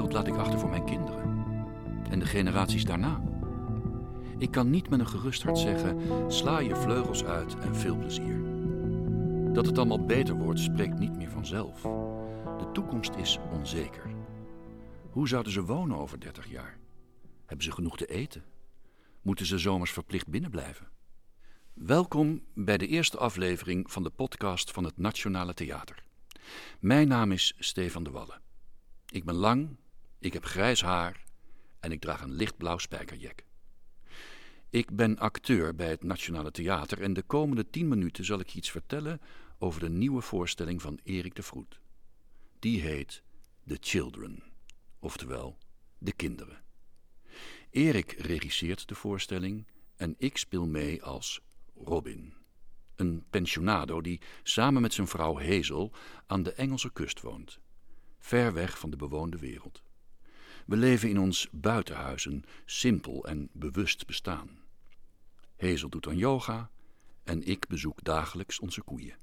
Laat ik achter voor mijn kinderen? En de generaties daarna? Ik kan niet met een gerust hart zeggen: sla je vleugels uit en veel plezier. Dat het allemaal beter wordt, spreekt niet meer vanzelf. De toekomst is onzeker. Hoe zouden ze wonen over 30 jaar? Hebben ze genoeg te eten? Moeten ze zomers verplicht binnenblijven? Welkom bij de eerste aflevering van de podcast van het Nationale Theater. Mijn naam is Stefan de Wallen. Ik ben lang, ik heb grijs haar en ik draag een lichtblauw spijkerjek. Ik ben acteur bij het Nationale Theater en de komende tien minuten zal ik iets vertellen over de nieuwe voorstelling van Erik de Vroet. Die heet The Children, oftewel De Kinderen. Erik regisseert de voorstelling en ik speel mee als Robin. Een pensionado die samen met zijn vrouw Hazel aan de Engelse kust woont, ver weg van de bewoonde wereld. We leven in ons buitenhuis een simpel en bewust bestaan. Hazel doet aan yoga en ik bezoek dagelijks onze koeien.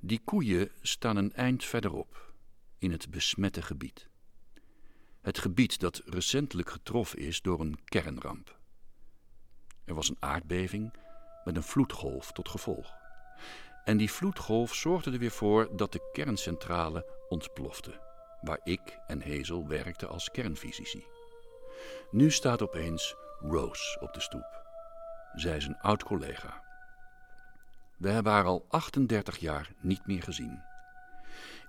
Die koeien staan een eind verderop, in het besmette gebied. Het gebied dat recentelijk getroffen is door een kernramp. Er was een aardbeving met een vloedgolf tot gevolg. En die vloedgolf zorgde er weer voor dat de kerncentrale ontplofte, waar ik en Hazel werkten als kernfysici. Nu staat opeens Rose op de stoep. Zij is een oud collega. We hebben haar al 38 jaar niet meer gezien.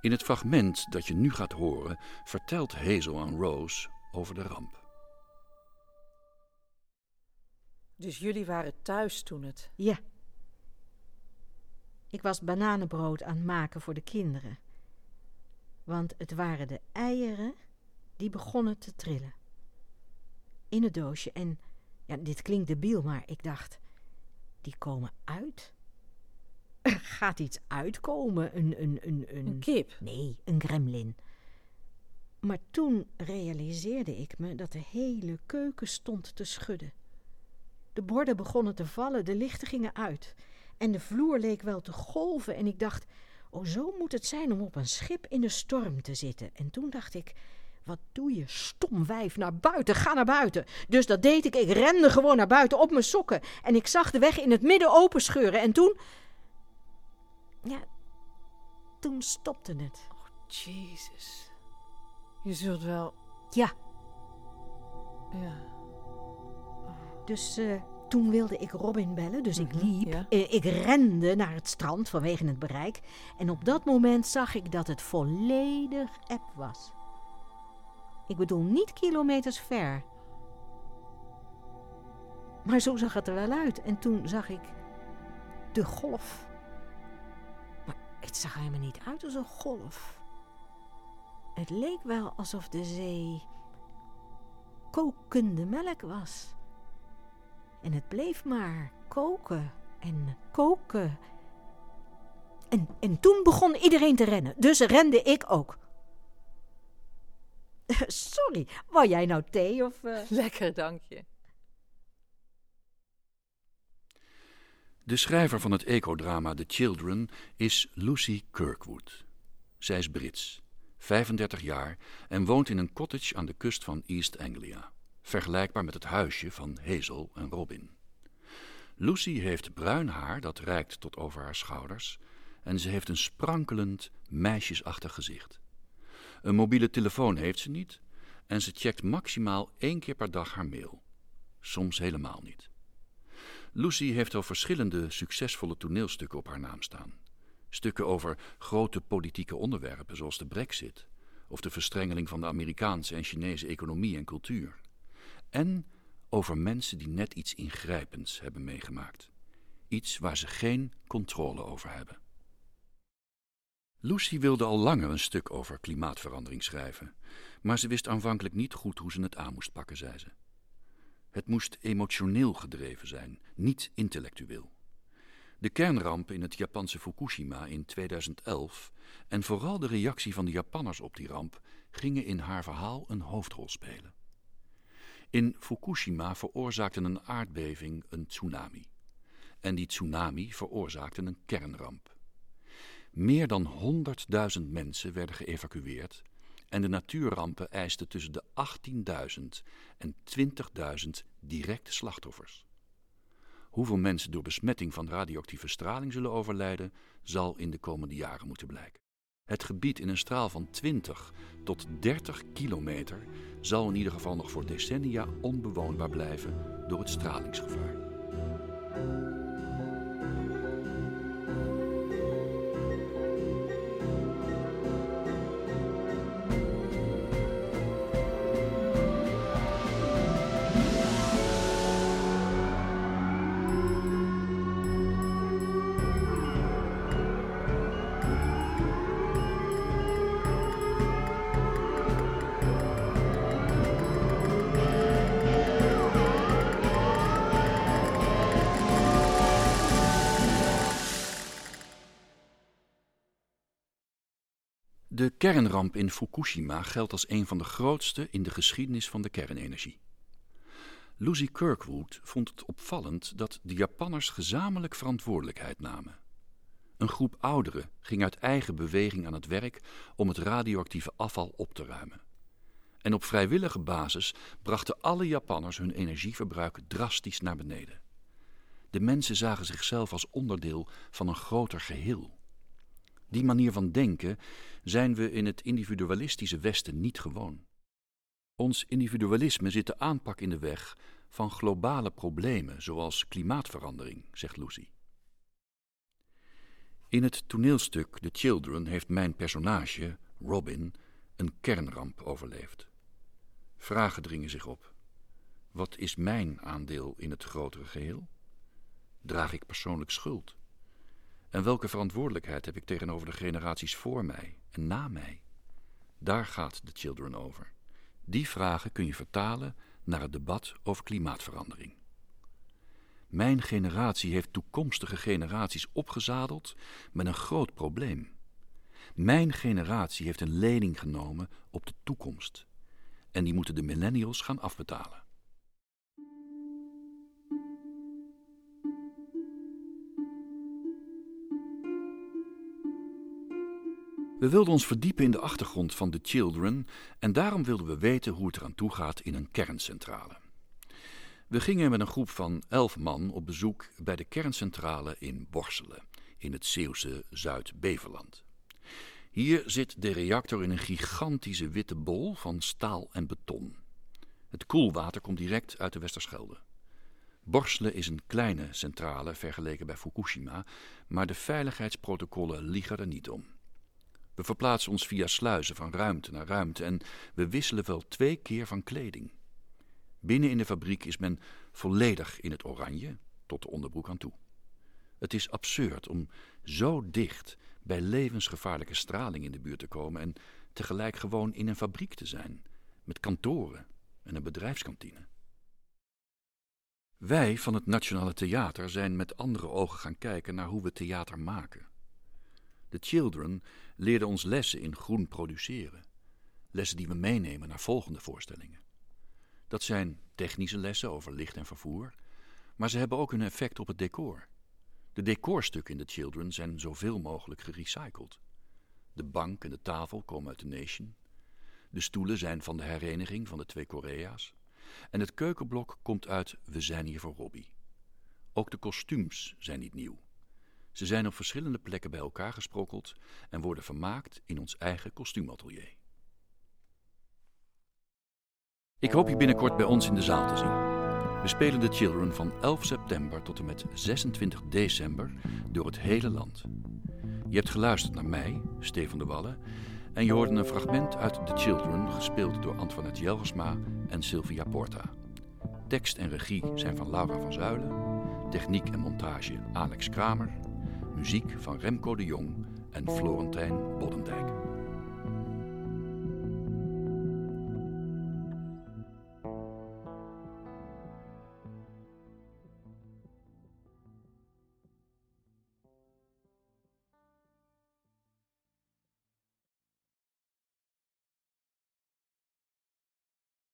In het fragment dat je nu gaat horen, vertelt Hazel aan Rose over de ramp. Dus jullie waren thuis toen het. Ja. Ik was bananenbrood aan het maken voor de kinderen. Want het waren de eieren die begonnen te trillen. In het doosje. En ja, dit klinkt debiel, maar ik dacht: die komen uit. Er gaat iets uitkomen. Een, een, een, een... Een kip. Nee, een gremlin. Maar toen realiseerde ik me dat de hele keuken stond te schudden. De borden begonnen te vallen, de lichten gingen uit. En de vloer leek wel te golven. En ik dacht: oh, zo moet het zijn om op een schip in de storm te zitten. En toen dacht ik: wat doe je, stom wijf, naar buiten, ga naar buiten. Dus dat deed ik, ik rende gewoon naar buiten op mijn sokken. En ik zag de weg in het midden openscheuren. En toen. Ja, toen stopte het. Oh, Jezus. Je zult wel. Ja, Ja. dus eh, toen wilde ik Robin bellen, dus ik Mhm, liep. ja. Eh, ik rende naar het strand vanwege het bereik. En op dat moment zag ik dat het volledig eb was. Ik bedoel, niet kilometers ver. Maar zo zag het er wel uit. En toen zag ik de golf. Maar het zag er helemaal niet uit als een golf. Het leek wel alsof de zee kokende melk was. En het bleef maar koken en koken. En, en toen begon iedereen te rennen, dus rende ik ook. Sorry, wou jij nou thee of... eh? Lekker, dank je. De schrijver van het ecodrama The Children is Lucy Kirkwood. Zij is Brits, 35 jaar en woont in een cottage aan de kust van East Anglia, vergelijkbaar met het huisje van Hazel en Robin. Lucy heeft bruin haar dat reikt tot over haar schouders en ze heeft een sprankelend, meisjesachtig gezicht. Een mobiele telefoon heeft ze niet en ze checkt maximaal één keer per dag haar mail. Soms helemaal niet. Lucy heeft al verschillende succesvolle toneelstukken op haar naam staan. Stukken over grote politieke onderwerpen zoals de brexit of de verstrengeling van de Amerikaanse en Chinese economie en cultuur. En over mensen die net iets ingrijpends hebben meegemaakt. Iets waar ze geen controle over hebben. Lucy wilde al langer een stuk over klimaatverandering schrijven, maar ze wist aanvankelijk niet goed hoe ze het aan moest pakken, zei ze. Het moest emotioneel gedreven zijn, niet intellectueel. De kernramp in het Japanse Fukushima in 2011 en vooral de reactie van de Japanners op die ramp gingen in haar verhaal een hoofdrol spelen. In Fukushima veroorzaakte een aardbeving een tsunami. En die tsunami veroorzaakte een kernramp. Meer dan 100.000 mensen werden geëvacueerd En de natuurrampen eisten tussen de 18.000 en 20.000 directe slachtoffers. Hoeveel mensen door besmetting van radioactieve straling zullen overlijden, zal in de komende jaren moeten blijken. Het gebied in een straal van 20 tot 30 kilometer zal in ieder geval nog voor decennia onbewoonbaar blijven door het stralingsgevaar. De kernramp in Fukushima geldt als een van de grootste in de geschiedenis van de kernenergie. Lucy Kirkwood vond het opvallend dat de Japanners gezamenlijk verantwoordelijkheid namen. Een groep ouderen ging uit eigen beweging aan het werk om het radioactieve afval op te ruimen. En op vrijwillige basis brachten alle Japanners hun energieverbruik drastisch naar beneden. De mensen zagen zichzelf als onderdeel van een groter geheel. Die manier van denken zijn we in het individualistische Westen niet gewoon. Ons individualisme zit de aanpak in de weg van globale problemen zoals klimaatverandering, zegt Lucy. In het toneelstuk The Children heeft mijn personage, Robin, een kernramp overleefd. Vragen dringen zich op. Wat is mijn aandeel in het grotere geheel? Draag ik persoonlijk schuld? En welke verantwoordelijkheid heb ik tegenover de generaties voor mij en na mij? Daar gaat de Children over. Die vragen kun je vertalen naar het debat over klimaatverandering. Mijn generatie heeft toekomstige generaties opgezadeld met een groot probleem. Mijn generatie heeft een lening genomen op de toekomst. En die moeten de millennials gaan afbetalen. We wilden ons verdiepen in de achtergrond van The Children en daarom wilden we weten hoe het eraan toe gaat in een kerncentrale. We gingen met een groep van elf man op bezoek bij de kerncentrale in Borselen, in het Zeeuwse Zuid-Beverland. Hier zit de reactor in een gigantische witte bol van staal en beton. Het koelwater komt direct uit de Westerschelde. Borselen is een kleine centrale vergeleken bij Fukushima, maar de veiligheidsprotocollen liegen er niet om. We verplaatsen ons via sluizen van ruimte naar ruimte en we wisselen wel twee keer van kleding. Binnen in de fabriek is men volledig in het oranje, tot de onderbroek aan toe. Het is absurd om zo dicht bij levensgevaarlijke straling in de buurt te komen en tegelijk gewoon in een fabriek te zijn, met kantoren en een bedrijfskantine. Wij van het Nationale Theater zijn met andere ogen gaan kijken naar hoe we theater maken. De Children leerden ons lessen in groen produceren. Lessen die we meenemen naar volgende voorstellingen. Dat zijn technische lessen over licht en vervoer, maar ze hebben ook een effect op het decor. De decorstukken in The Children zijn zoveel mogelijk gerecycled. De bank en de tafel komen uit The Nation. De stoelen zijn van de hereniging van de twee Korea's. En het keukenblok komt uit We zijn hier voor Robbie. Ook de kostuums zijn niet nieuw. Ze zijn op verschillende plekken bij elkaar gesprokkeld en worden vermaakt in ons eigen kostuumatelier. Ik hoop je binnenkort bij ons in de zaal te zien. We spelen The Children van 11 september tot en met 26 december door het hele land. Je hebt geluisterd naar mij, Stefan de Wallen, en je hoorde een fragment uit The Children, gespeeld door Antoinette Jelgersma en Sylvia Porta. Tekst en regie zijn van Laura van Zuilen, techniek en montage Alex Kramer, muziek van Remco de Jong en Florentijn Boddendijk.